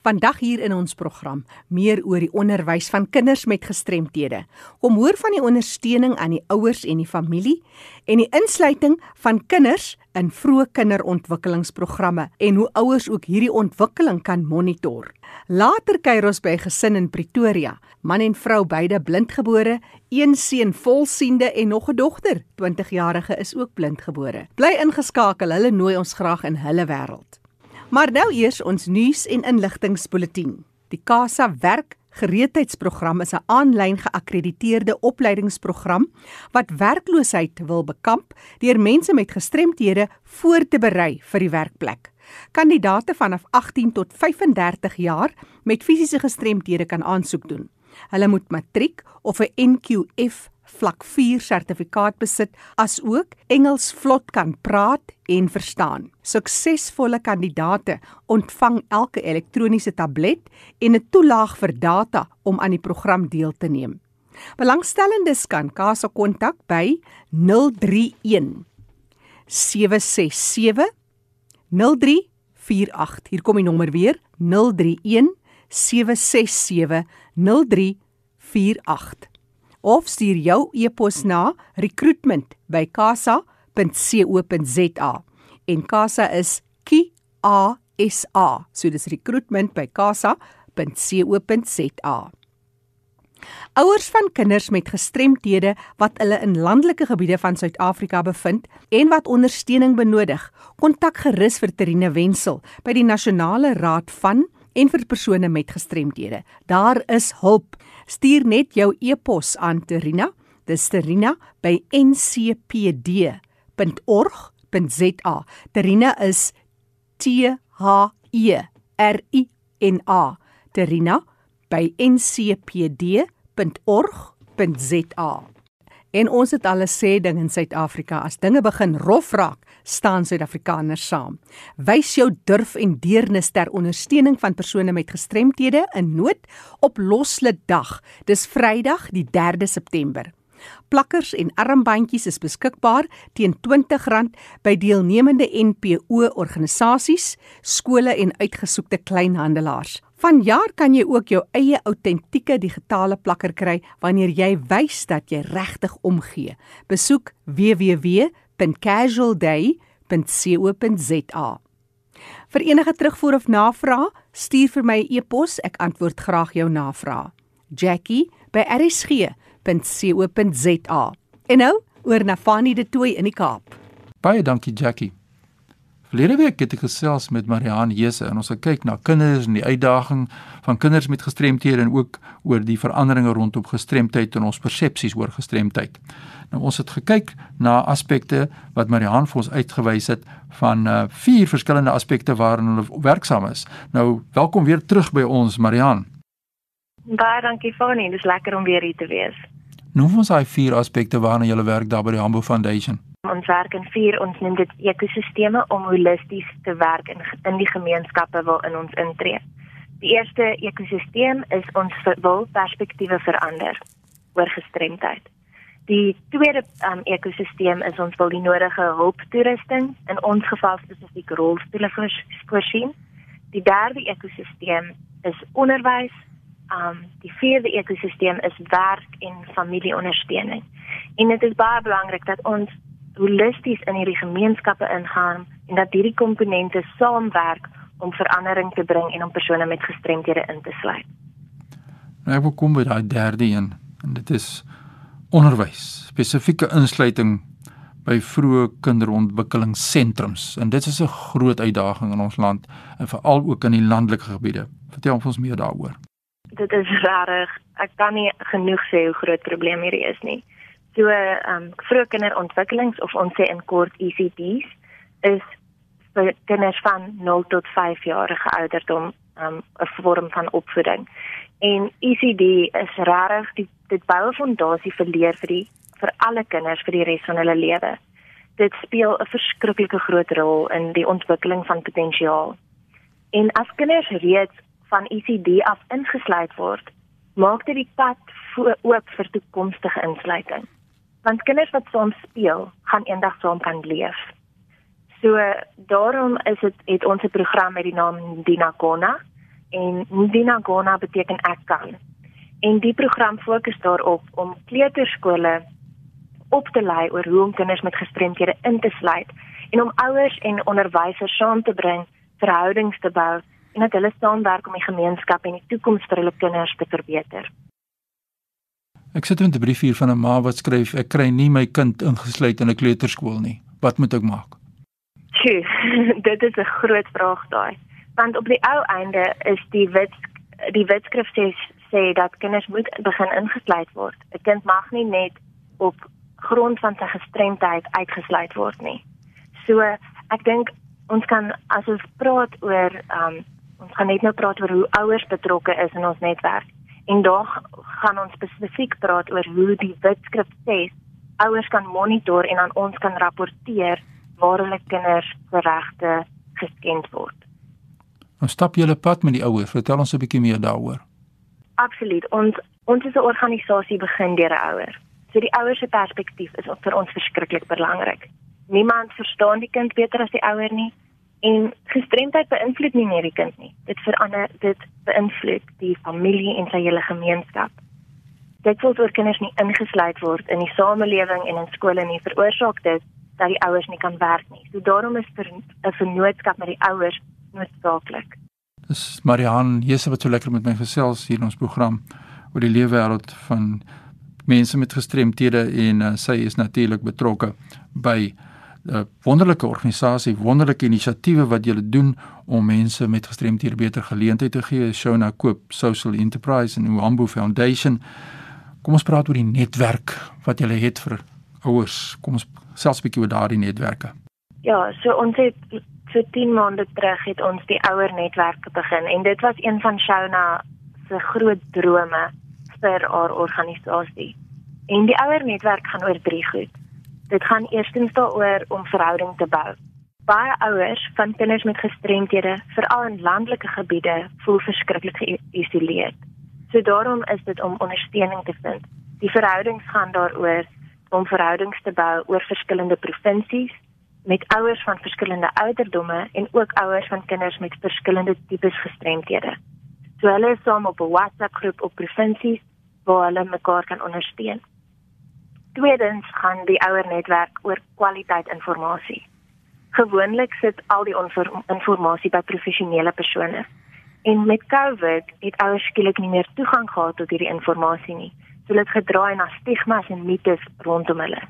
Vandag hier in ons program meer oor die onderwys van kinders met gestremthede. Kom hoor van die ondersteuning aan die ouers en die familie en die insluiting van kinders in vroeë kinderontwikkelingsprogramme en hoe ouers ook hierdie ontwikkeling kan monitor. Later kuier ons by 'n gesin in Pretoria, man en vrou beide blindgebore, een seun volsiende en nog 'n dogter, 20-jarige is ook blindgebore. Bly ingeskakel, hulle nooi ons graag in hulle wêreld. Maar nou eers ons nuus en inligtingspulsatie. Die CASA werk gereedheidsprogram is 'n aanlyn geakkrediteerde opleidingsprogram wat werkloosheid wil bekamp deur mense met gestremthede voor te berei vir die werkplek. Kandidate vanaf 18 tot 35 jaar met fisiese gestremthede kan aansoek doen. Hulle moet matriek of 'n NQF vlak 4 sertifikaat besit asook Engels vlot kan praat en verstaan. Suksesvolle kandidate ontvang elke elektroniese tablet en 'n toelaag vir data om aan die program deel te neem. Belangstellendes kan Kasa kontak by 031 767 0348. Hier kom die nommer weer 031 767 0348 of stuur jou e-pos na recruitment@kasa.co.za en kasa is K A S A so dis recruitment@kasa.co.za Ouers van kinders met gestremthede wat hulle in landelike gebiede van Suid-Afrika bevind en wat ondersteuning benodig, kontak gerus vir Terine Wenzel by die Nasionale Raad van en vir persone met gestremthede. Daar is hulp. Stuur net jou e-pos aan Terina. Dis Terina by ncpd.org.za. Terina is T H E R I N A. Terina by ncpd.org.za. En ons het al 'n sê ding in Suid-Afrika, as dinge begin rof raak, staan Suid-Afrikaners saam. Wys jou durf en deernis ter ondersteuning van persone met gestremthede in nood op Loslit Dag. Dis Vrydag, die 3de September. Plakkers en armbandjies is beskikbaar teen R20 by deelnemende NPO organisasies, skole en uitgesoekte kleinhandelaars. Vanjaar kan jy ook jou eie autentieke digitale plakker kry wanneer jy wys dat jy regtig omgee. Besoek www.casualday.co.za. Vir enige terugvoer of navraag, stuur vir my 'n e e-pos, ek antwoord graag jou navraag. Jackie@rsg.co.za. En nou oor na Fanny de Tooi in die Kaap. Baie dankie Jackie. Verlede week het ek gesels met Marianne Jese en ons het kyk na kinders en die uitdaging van kinders met gestremthede en ook oor die veranderinge rondom gestremdheid en ons persepsies oor gestremdheid. Nou ons het gekyk na aspekte wat Marianne vir ons uitgewys het van uh, vier verskillende aspekte waarin hulle werksaam is. Nou welkom weer terug by ons Marianne. Baie dankie Fanny, dis lekker om weer hier te wees. Noem ons daai vier aspekte waarna jy werk daar by die Hambo Foundation. Ons werk in vier ons noem dit ekosisteme om holisties te werk in in die gemeenskappe waarin ons intree. Die eerste ekosisteem is ons wil perspektiewe verander oor gestremdheid. Die tweede um, ekosisteem is ons wil die nodige hulptoerusting in ons geval spesifiek rolstoele voorsien. Die derde ekosisteem is onderwys. Um die vierde ekosisteem is werk en familieondersteuning. En dit is baie belangrik dat ons holisties in hierdie gemeenskappe ingaan en dat hierdie komponente saamwerk om verandering te bring en om persone met gestremthede in te sluit. Nou ek wil kom by daai derde een en dit is onderwys, spesifieke insluiting by vroeë kinderontwikkelingssentrums en dit is 'n groot uitdaging in ons land en veral ook in die landelike gebiede. Vertel ons meer daaroor. Dit is rarig. Ek kan nie genoeg sê hoe groot probleem hierdie is nie. So ehm um, vroeë kinderontwikkelings of ons sê in kort ECDs is vir kinders van 0 tot 5 jarige ouderdom ehm um, 'n vorm van opvoeding. En ECD is regtig die dit bou 'n fondasie vir leer vir die vir alle kinders vir die res van hulle lewe. Dit speel 'n verskriklike groot rol in die ontwikkeling van potensiaal. En as kinders reeds van ECD af ingesluit word, maak dit die pad oop vir toekomstige insluiting want kinders wat saam speel, gaan eendag saam kan leef. So daarom is dit het ons 'n program met die naam Dinakona en Ndina Gona beteken ek kan. En die program fokus daarop om kleuterskole op te lei oor hoe om kinders met gestremthede in te sluit en om ouers en onderwysers saam te bring, verhoudings te bou en dat hulle saamwerk om die gemeenskap en die toekoms vir hulle kinders te verbeter. Ek sit met 'n brief hier van 'n ma wat skryf ek kry nie my kind ingesluit in 'n kleuterskool nie. Wat moet ek maak? Tjie, dit is 'n groot vraag daai. Want op die ou einde is die wet die wetskrif sê sê dat kinders moet begin ingesluit word. 'n Kind mag nie net op grond van sy gestremdheid uitgesluit word nie. So ek dink ons kan as ons praat oor um ons gaan net nou praat oor hoe ouers betrokke is in ons netwerk en daar gaan ons spesifiek praat oor hoe die wetskrif sê ouers kan monitor en aan ons kan rapporteer waar hulle kinders se regte geskend word. Ons stap julle pad met die ouers. Vertel ons 'n bietjie meer daaroor. Absoluut. Ons ons is 'n organisasie begin deur 'n ouer. So die ouers se perspektief is vir ons verskriklik belangrik. Niemand verstaan die kind beter as die ouer nie en gestremdheid beïnvloed nie net die kind nie. Dit verander dit beïnvloed die familie en sy hele gemeenskap. Dit word oor kinders nie ingesluit word in die samelewing en in skole nie veroorsaak dit dat die ouers nie kan werk nie. So daarom is 'n vennootskap met die ouers noodsaaklik. Dis Marihan, jy sê wat so lekker met my gesels hier in ons program oor die lewe wêreld van mense met gestremthede en uh, sy is natuurlik betrokke by 'n wonderlike organisasie, wonderlike inisiatiewe wat julle doen om mense met gestremthede beter geleenthede te gee. Shona Koop Social Enterprise en Uambo Foundation. Kom ons praat oor die netwerk wat julle het vir ouers. Kom ons selfs 'n bietjie oor daardie netwerke. Ja, so ons het so 10 maande terug het ons die ouer netwerk begin en dit was een van Shona se groot drome vir haar organisasie. En die ouer netwerk gaan oor drie goed. Dit gaan eerstens daaroor om verhouding te bou. Baie ouers van kinders met gestremthede, veral in landelike gebiede, voel verskriklik geïsoleerd. So daarom is dit om ondersteuning te vind. Die verhoudings gaan daaroor om verhoudings te bou oor verskillende provinsies met ouers van verskillende ouderdomme en ook ouers van kinders met verskillende tipes gestremthede. So hulle is saam op 'n WhatsApp groep op provinsies waar hulle mekaar kan ondersteun. Tweedens gaan die ouer netwerk oor kwaliteit inligting. Gewoonlik sit al die inligting by professionele persone. En met COVID het ouers skielik nie meer toegang gehad tot hierdie inligting nie so dit gedraai na stigmas en mites rondom hulle.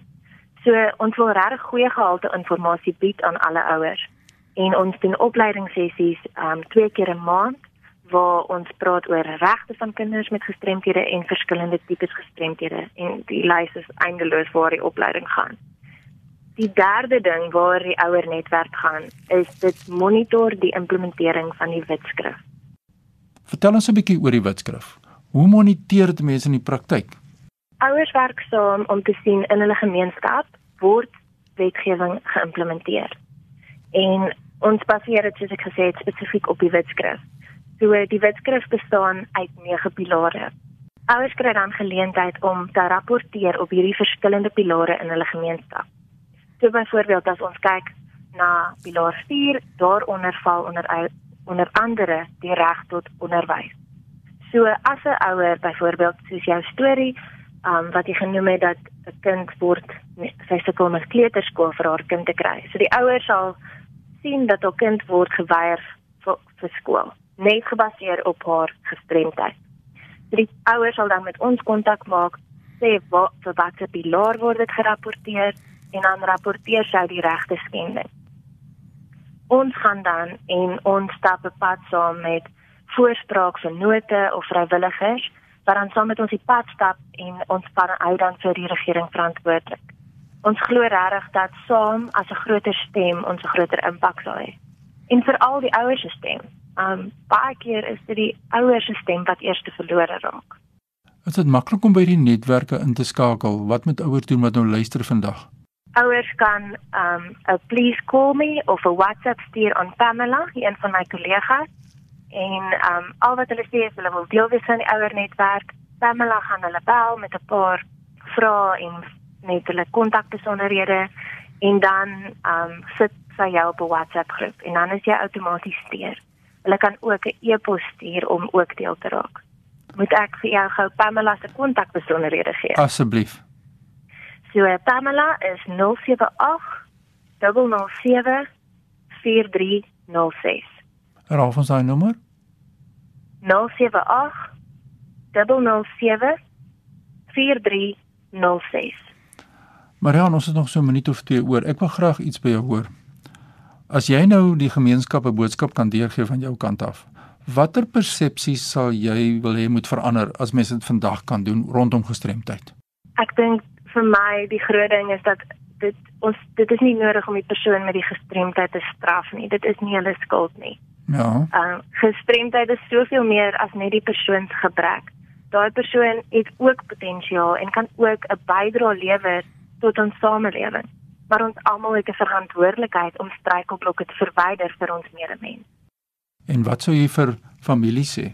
So ons wil regtig goeie gehalte inligting bied aan alle ouers en ons doen opleidingssessies um twee keer 'n maand waar ons praat oor regte van kinders met gestremthede en verskillende tipes gestremthede en die lys is eindeloos waar die opleiding gaan. Die derde ding waar die ouer netwerk gaan is dit monitor die implementering van die wetskrif. Vertel ons 'n bietjie oor die wetskrif. Hoe moniteer dit mense in die praktyk? Ouers werk saam om te sien in hulle gemeenskap word wetgewing geïmplementeer. En ons baseer dit soos ek gesê het spesifiek op die wetskrif. So die wetskrif bestaan uit 9 pilare. Ouers kry dan geleentheid om te rapporteer op hierdie verskillende pilare in hulle gemeenskap. So byvoorbeeld as ons kyk na pilaar 4, daaronder val onder onder andere die reg tot onderwys. So as 'n ouer byvoorbeeld soos jou storie, um wat jy genoem het dat 'n kind word sy sukkel met kleuterskool vir haar kind te kry. So die ouer sal sien dat haar kind word geweier vir, vir skool, net gebaseer op haar gestremdheid. Die ouer sal dan met ons kontak maak, sê wat vir watter pilaar word dit gerapporteer en dan rapporteer sy die regte skending. Ons gaan dan en ons stap 'n pad saam met voorspraak vir note of vrywilligers wat dan saam met ons die pad stap en ons van uit dan vir die regering verantwoordelik. Ons glo regtig dat saam as 'n groter stem ons 'n groter impak sal hê. En veral die ouers se stem. Um baie keer is dit die ouers se stem wat eers te verlore raak. Is dit maklik om by die netwerke in te skakel? Wat moet ouers doen wat nou luister vandag? Ouers kan um 'n please call me of 'n WhatsApp stuur aan Pamela, een van my kollegas en ehm um, al wat hulle sê is hulle wil deel wees van die ouer netwerk. Pamela gaan hulle bel met 'n paar vrae en net hulle kontakbesonderhede en dan ehm um, sit sy jou op 'n WhatsApp groep en dan is jy outomaties steur. Hulle kan ook 'n e-pos stuur om ook deel te raak. Moet ek vir jou gou Pamela se kontakbesonderhede gee? Asseblief. So Pamela is 078 007 4306. Raaf ons daai nommer? 078 007 4306. Marian, ons het nog so 'n minuut of twee oor. Ek wil graag iets by jou hoor. As jy nou die gemeenskap 'n boodskap kan deurgee van jou kant af, watter persepsies sal jy wil hê moet verander as mense dit vandag kan doen rondom gestremdheid? Ek dink vir my die groot ding is dat dit ons dit is nie nodig om die persoon met die gestremdheid te straf nie. Dit is nie hulle skuld nie. Ja. Ehm uh, gestremdheid is soveel meer as net die persoon se gebrek. Daai persoon het ook potensiaal en kan ook 'n bydrae lewer tot ons samelewing. Maar ons almal het 'n verantwoordelikheid om struikelblokke te verwyder vir ons medemens. En wat sou jy vir familie sê?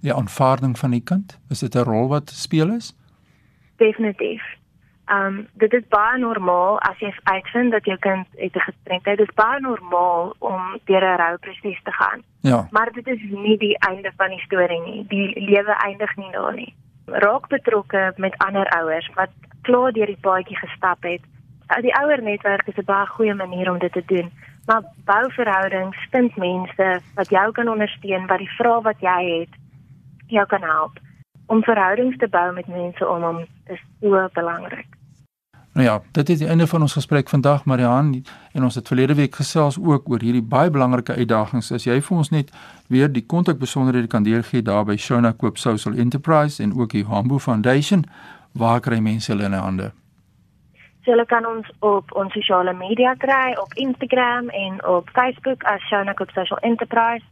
Die aanvaarding van die kind, is dit 'n rol wat speel is? Definitief. Ehm um, dit is baie normaal as jy uitvind dat jou kind het 'n gestremdheid. Dit is baie normaal om deur 'n rouproses te gaan. Ja. Maar dit is nie die einde van die storie nie. Die lewe eindig nie daar nie. Raak betrokke met ander ouers wat klaar deur die paadjie gestap het. Die ouer netwerk is 'n baie goeie manier om dit te doen. Maar bou verhoudings, vind mense wat jou kan ondersteun, wat die vrae wat jy het jou kan help. Om verhoudings te bou met mense om hom is so belangrik. Nou ja, dit is die einde van ons gesprek vandag, Marihan, en ons het verlede week gesels ook oor hierdie baie belangrike uitdagings. As jy vir ons net weer die kontakbesonderhede kan deurgee daar by Shona Koop Social Enterprise en ook die Hambo Foundation, waar kry mense hulle in hande? So hulle kan ons op ons sosiale media kry, op Instagram en op Facebook as Shona Koop Social Enterprise.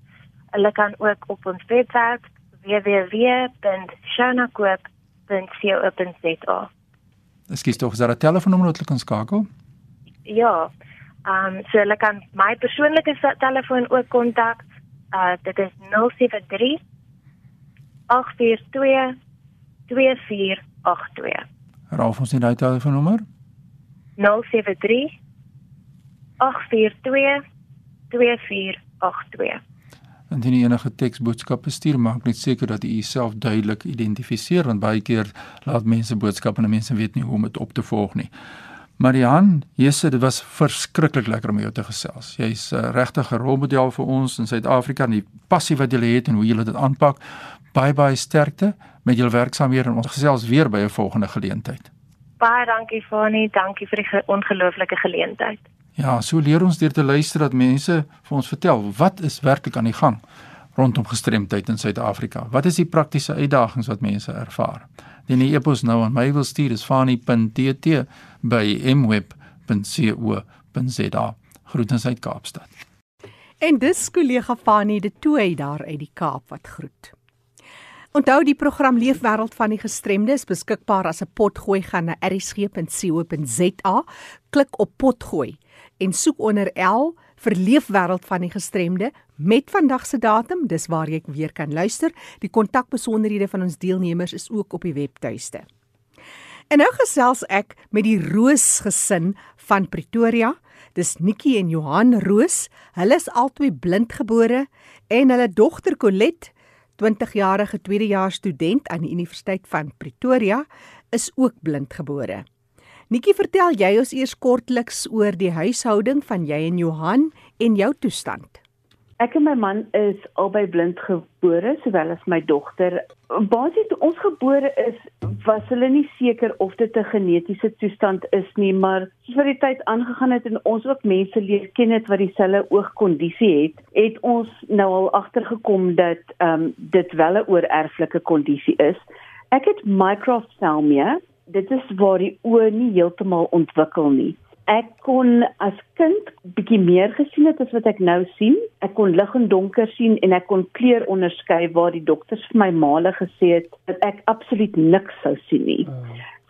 Hulle kan ook op ons webwerf www.shonakoop.co.za Ekskuus tog, is daar 'n telefoonnommer wat hulle kan skakel? Ja. Ehm um, so hulle kan my persoonlike telefoon ook kontak. Uh dit is 073 842 2482. Raaf ons net daai telefoonnommer? 073 842 2482. Indien jy enige teksboodskappe stuur, maak net seker dat jy jouself duidelik identifiseer want baie keer laat mense boodskappe en mense weet nie hoe om dit op te volg nie. Marian, Jesus, dit was verskriklik lekker om jou te gesels. Jy's 'n uh, regtige rolmodel vir ons in Suid-Afrika en die passie wat jy het en hoe jy dit aanpak. Baie baie sterkte met jou werksaamhede en ons gesels weer by 'n volgende geleentheid. Baie dankie Fani, dankie vir die ge ongelooflike geleentheid. Ja, so leer ons deur te luister dat mense vir ons vertel wat is werklik aan die gang rondom gestremdheid in Suid-Afrika. Wat is die praktiese uitdagings wat mense ervaar? Die e-pos nou aan my wil stuur is fani.tt by mweb.co.za. Groetens uit Kaapstad. En dis kollega Fani de Tooi daar uit die Kaap wat groet. Onthou die program Leefwêreld van die Gestremdes beskikbaar as 'n potgooi gaan na erisg.co.za. Klik op potgooi en soek onder L vir Leefwêreld van die Gestremde met vandag se datum. Dis waar jy weer kan luister. Die kontakbesonderhede van ons deelnemers is ook op die webtuiste. En nou gesels ek met die Roos gesin van Pretoria. Dis Nikki en Johan Roos. Hulle is albei blindgebore en hulle dogter Colette 20-jarige tweedejaars student aan die Universiteit van Pretoria is ook blindgebore. Nikki, vertel jy ons eers kortliks oor die huishouding van jy en Johan en jou toestand. Ek en my man is albei blindgebore, sowel as my dogter. Basies toe ons gebore is, was hulle nie seker of dit 'n genetiese toestand is nie, maar soos wat die tyd aangegaan het en ons ook mense leer ken het wat dieselfde oogkondisie het, het ons nou al agtergekom dat ehm um, dit wel 'n oorerflike kondisie is. Ek het microphthalmia. Dit is waar die oë nie heeltemal ontwikkel nie ek kon as kind bietjie meer gesien het as wat ek nou sien. Ek kon lig en donker sien en ek kon kleur onderskei waar die dokters vir my male gesê het dat ek absoluut niks sou sien nie.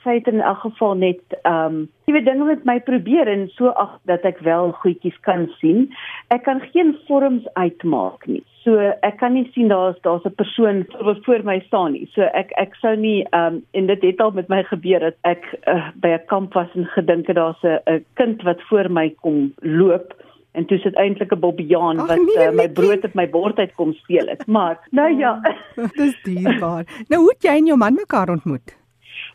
Sy het in elk geval net ehm um, nuwe dinge met my probeer en so ag dat ek wel goedjies kan sien. Ek kan geen vorms uitmaak nie. So ek kan nie sien daar's daar's 'n persoon wat voor my staan nie. So ek ek sou nie ehm um, en dit het al met my gebeur dat ek uh, by 'n kamp was en gedink het daar's 'n 'n kind wat voor my kom loop en toe sit eintlik 'n bobbejaan wat nee, uh, my brood op my bord uit kom steel het. Maar nou ja, Dis dierbaar. Nou hoe het jy en jou man mekaar ontmoet?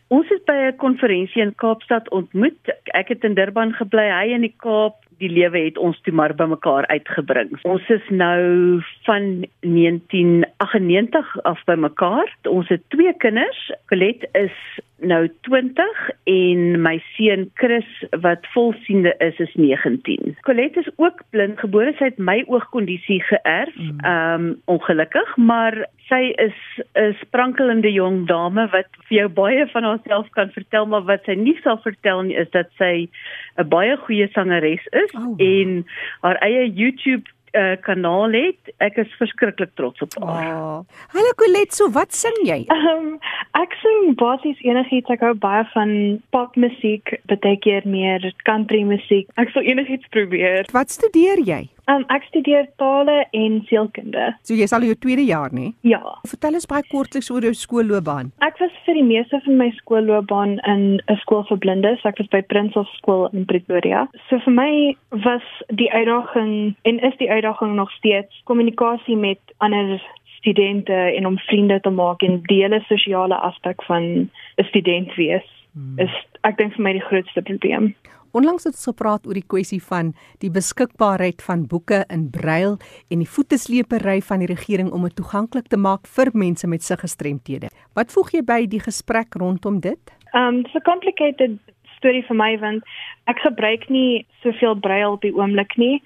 Ons het by 'n konferensie in Kaapstad ontmoet. Ek het in Durban gebly, hy in die Kaap. Die lewe het ons toe maar bymekaar uitgebring. Ons is nou van 1998 af bymekaar. Ons het twee kinders. Colette is nou 20 en my seun Chris wat volsiende is is 19. Colette is ook blindgebore. Sy het my oogkondisie geërf. Ehm um, ongelukkig, maar sy is 'n sprankelende jong dame wat vir jou baie van haarself kan vertel, maar wat sy nie sal vertel nie is dat sy 'n baie goeie sangeres is Oh. en haar eie YouTube uh, kanaal het. Ek is verskriklik trots op haar. Oh. Hallo Colette, so wat sing jy? Um, ek sing basies enigiets. Ek hou baie van popmusiek, baie keer meer country musiek. Ek sal enigiets probeer. Wat studeer jy? Um, ek studeer tale en sielkunde. So jy is al in jou tweede jaar, nê? Ja. Vertel ons baie kortliks oor jou skoolloopbaan. Ek was vir die meeste van my skoolloopbaan in 'n skool vir blindes. Ek was by Prinshof skool in Pretoria. So vir my was die uitdaging en is die uitdaging nog steeds kommunikasie met ander studente en om vriende te maak en die hele sosiale aspek van 'n student wees is ek dink vir my die grootste probleem. Onlangs het ons gepraat oor die kwessie van die beskikbaarheid van boeke in brail en die voetesleepery van die regering om dit toeganklik te maak vir mense met siggestremthede. Wat voeg jy by die gesprek rondom dit? Um dis 'n complicated storie vir my want ek gebruik nie soveel brail op die oomblik nie.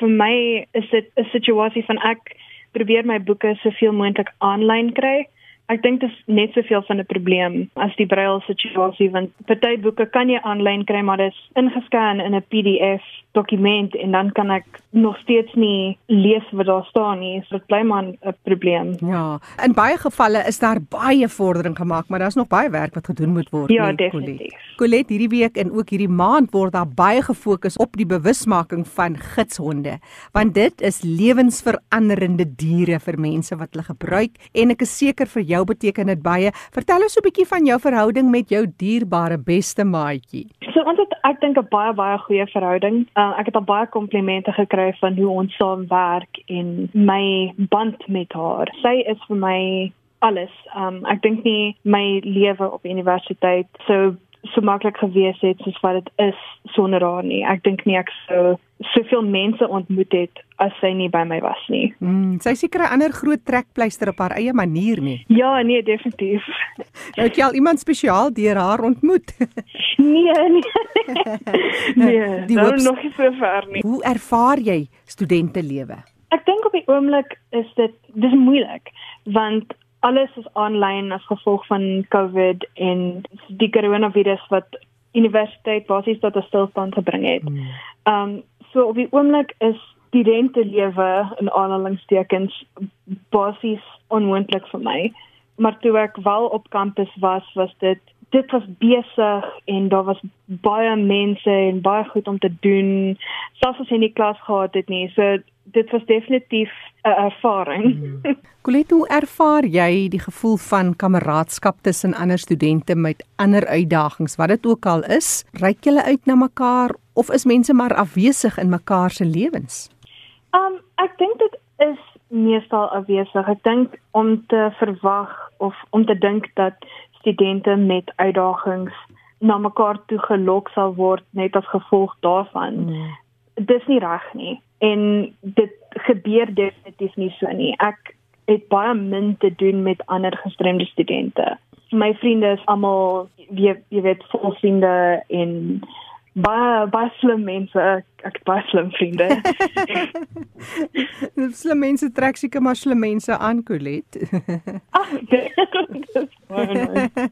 Vir my is dit 'n situasie van ek probeer my boeke soveel moontlik aanlyn kry. Ek dink dit is net soveel van 'n probleem as die brail situasie want party boeke kan jy aanlyn kry maar dit is ingescan in 'n PDF dokument en dan kan ek nog steeds nie lees wat daar staan nie. So dit bly maar 'n probleem. Ja, in baie gevalle is daar baie vordering gemaak, maar daar's nog baie werk wat gedoen moet word. Ja, nee, definitief. Colette. Colette, hierdie week en ook hierdie maand word daar baie gefokus op die bewusmaking van gidshonde, want dit is lewensveranderende diere vir mense wat hulle gebruik en ek is seker vir jou beteken dit baie. Vertel ons 'n bietjie van jou verhouding met jou dierbare beste maatjie. So ons het ek dink 'n baie baie goeie verhouding. Uh, ek het al baie komplimente gekry van hoe ons saam werk en my band met haar. Sy is vir my alles. Um ek dink nie my lewe op universiteit so so maklik gewees het soos wat dit is sonder haar nie. Ek dink nie ek sou soveel mense ontmoet het as sy nie by my was nie. Mm, sy seker 'n ander groot trekpleister op haar eie manier nie. Ja, nee, definitief. Nou het jy al iemand spesiaal deur haar ontmoet. Nee, nee. nee, Die hoops- nog nie so ver nie. Hoe ervaar jy studentelewe? Ek dink op die oomblik is dit dis moeilik want alles is aanlyn as gevolg van COVID en die coronavirus wat universiteit basies tot 'n stilstand gebring het. Um so op die oomblik is studentelewe in aanhalingstekens basies onmoontlik vir my. Maar toe ek wel op kampus was, was dit dit was besig en daar was baie mense en baie goed om te doen. Selfs as jy nie klas gehad het nie. So dit was definitief 'n ervaring. Colette, hoe ervaar jy die gevoel van kameraadskap tussen ander studente met ander uitdagings, wat dit ook al is? Ryk julle uit na mekaar of is mense maar afwesig in mekaar se lewens? Um ek dink dit is meestal afwesig. Ek dink om te verwag of om te dink dat studente met uitdagings na mekaar toe gelok sal word net as gevolg daarvan. Mm. Dis nie reg nie en dit gebeur definitief nie so nie. Ek het baie min te doen met ander gestremde studente. My vriende is almal jy, jy weet volsiende en baie baie slim mense. Ek, het baie slim vriende. Slim mense trek seker maar slim mense aan, Colette. Ag, dit is baie nice.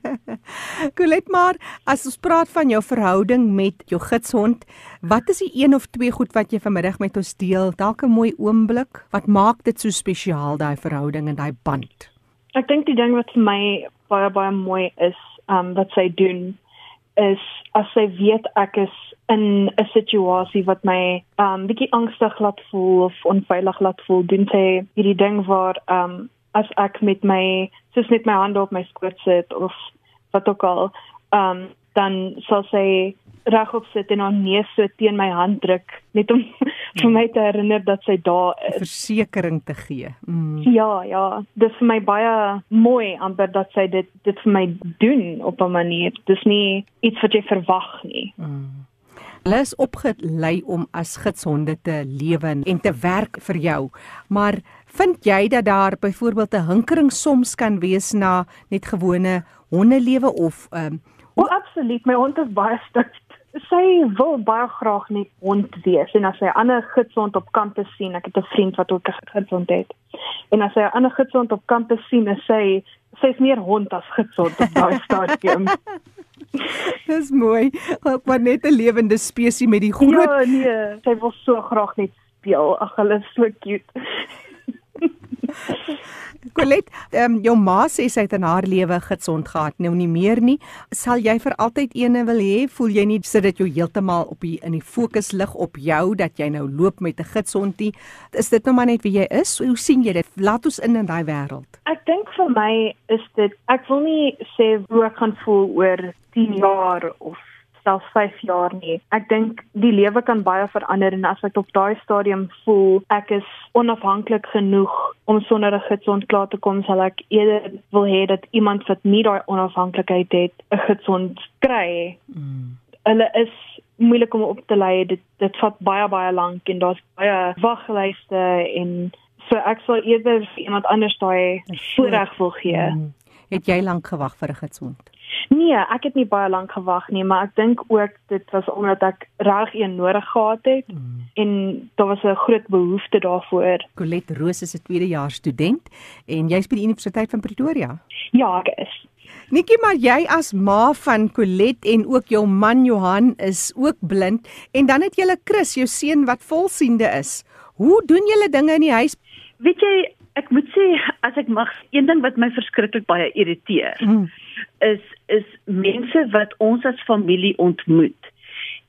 Colette, maar as ons praat van jou verhouding met jou gidshond, wat is die een of twee goed wat jy vanmiddag met ons deel? Dalk 'n mooi oomblik. Wat maak dit so spesiaal daai verhouding en daai band? Ek dink die ding wat vir my baie baie mooi is, um wat sy doen is as sy weet ek is in 'n situasie wat my um bietjie angstig laat voel of onveilig laat voel, doen sy hierdie ding waar um as ek met my soos met my hande op my skoot sit of wat ook al, um dan sal sy regop sit en haar neus so teen my hand druk net om vir my te herinner dat sy daar is. Versekering te gee. Mm. Ja, ja, dis vir my baie mooi amper dat sy dit dit vir my doen op 'n manier. Dis nie iets wat jy verwag nie. Mm. Hulle is opgelei om as gidshonde te lewe en te werk vir jou. Maar vind jy dat daar byvoorbeeld 'n hinkering soms kan wees na net gewone hondelewe of ehm um, O, absoluut. My hond is baie stout. Sy wil baie graag net hond wees en as sy 'n ander gidshond op kampus sien, ek het 'n vriend wat ook 'n gidshond het. En as sy 'n ander gidshond op kampus sien, is sy sy's meer hond as gidshond op daai stadium. Dis mooi. Maar net 'n lewende spesies met die groot Ja, nee, sy wil so graag net speel. Ag, hulle is so cute. Colette, ehm um, jou ma sê sy het in haar lewe gesond gehad, nou nie meer nie. Sal jy vir altyd eene wil hê? Voel jy nie sit dit jou heeltemal op die in die fokus lig op jou dat jy nou loop met 'n gidsondie? Is dit nou maar net wie jy is? Hoe sien jy dit? Laat ons in in daai wêreld. Ek dink vir my is dit ek wil nie sê hoe ek gaan voel oor 10 jaar of selfs 5 jaar nie. Ek dink die lewe kan baie verander en as ek op daai stadium voel ek is onafhanklik genoeg om sonder 'n gidsond klaar te kom, sal ek eerder wil hê dat iemand wat nie daai onafhanklikheid het, 'n gidsond kry. Mm. Hulle is moeilik om op te lei. Dit dit vat baie baie lank en daar's baie waglyste en so ek sal eerder vir iemand anders daai voorreg wil gee. Mm. Het jy lank gewag vir 'n gidsond? Nee, ek het nie baie lank gewag nie, maar ek dink ook dit was omdat ek reg een nodig gehad het mm. en daar was 'n groot behoefte daarvoor. Colette Roos is 'n tweedejaars student en jy's by die Universiteit van Pretoria. Ja, ek is. Nikkie, maar jy as ma van Colette en ook jou man Johan is ook blind en dan het jy 'n Chris, jou seun wat volsiende is. Hoe doen julle dinge in die huis? Weet jy, ek moet sê as ek mag, een ding wat my verskriklik baie irriteer. Mm is is mense wat ons as familie ontmoet.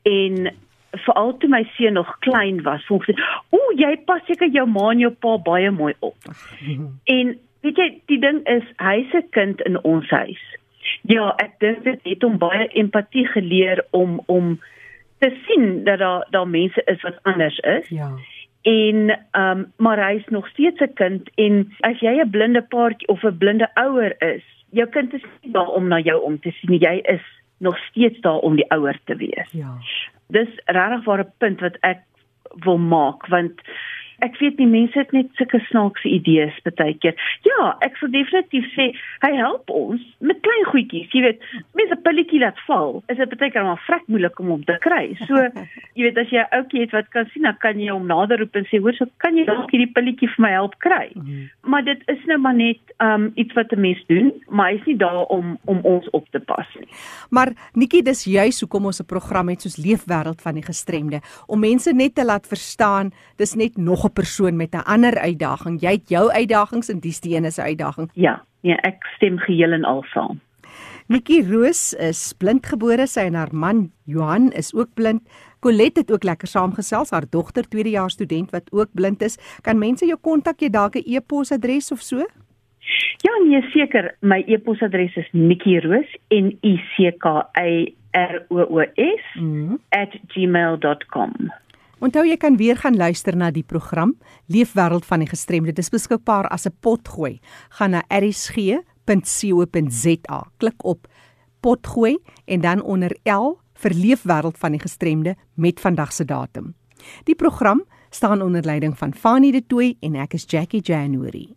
En veral toe my seun nog klein was voel sê o jy pas seker jou ma en jou pa baie mooi op. En weet jy die ding is hy's 'n kind in ons huis. Ja ek dink dit het hom baie empatie geleer om om te sien dat daar daar mense is wat anders is. Ja. En ehm um, maar hy's nog steeds 'n kind en as jy 'n blinde paartjie of 'n blinde ouer is jou kind is nie daar om na jou om te sien jy is nog steeds daar om die ouer te wees. Ja. Dis regtig 'n punt wat ek wil maak want ek weet nie mense het net sulke snaakse idees baie keer. Ja, ek sou definitief sê hy help ons met klein goedjies. Jy weet, mense 'n pilletjie laat val, is dit baie keer maar vrek moeilik om hom te kry. So, jy weet as jy 'n ouetjie het wat kan sien, dan kan jy hom nader roep en sê, "Hoor, so kan jy dalk hierdie pilletjie vir my help kry?" Mm. Maar dit is nou maar net um iets wat 'n mens doen, maar hy's nie daar om om ons op te pas nie. Maar Nikkie, dis juist hoekom ons 'n program het soos Leefwêreld van die gestremde om mense net te laat verstaan, dis net nog 'n persoon met 'n ander uitdaging. Jy het jou uitdagings en dis die ene se uitdaging. Ja, ja, ek stem geheel en al saam. Nikki Roos is blindgebore, sy en haar man Johan is ook blind. Colette het ook lekker saamgesels, haar dogter tweedejaars student wat ook blind is. Kan mense jou kontak, jy dalk 'n e-posadres of so? Ja, nee, seker. My e-posadres is nikkiroos n i c k a r o o s mm. @gmail.com. Onthou jy kan weer gaan luister na die program Leefwêreld van die gestremde. Dit is beskikbaar as 'n potgooi. Gaan na erisg.co.za. Klik op potgooi en dan onder L vir Leefwêreld van die gestremde met vandag se datum. Die program staan onder leiding van Fanie De Tooy en ek is Jackie January.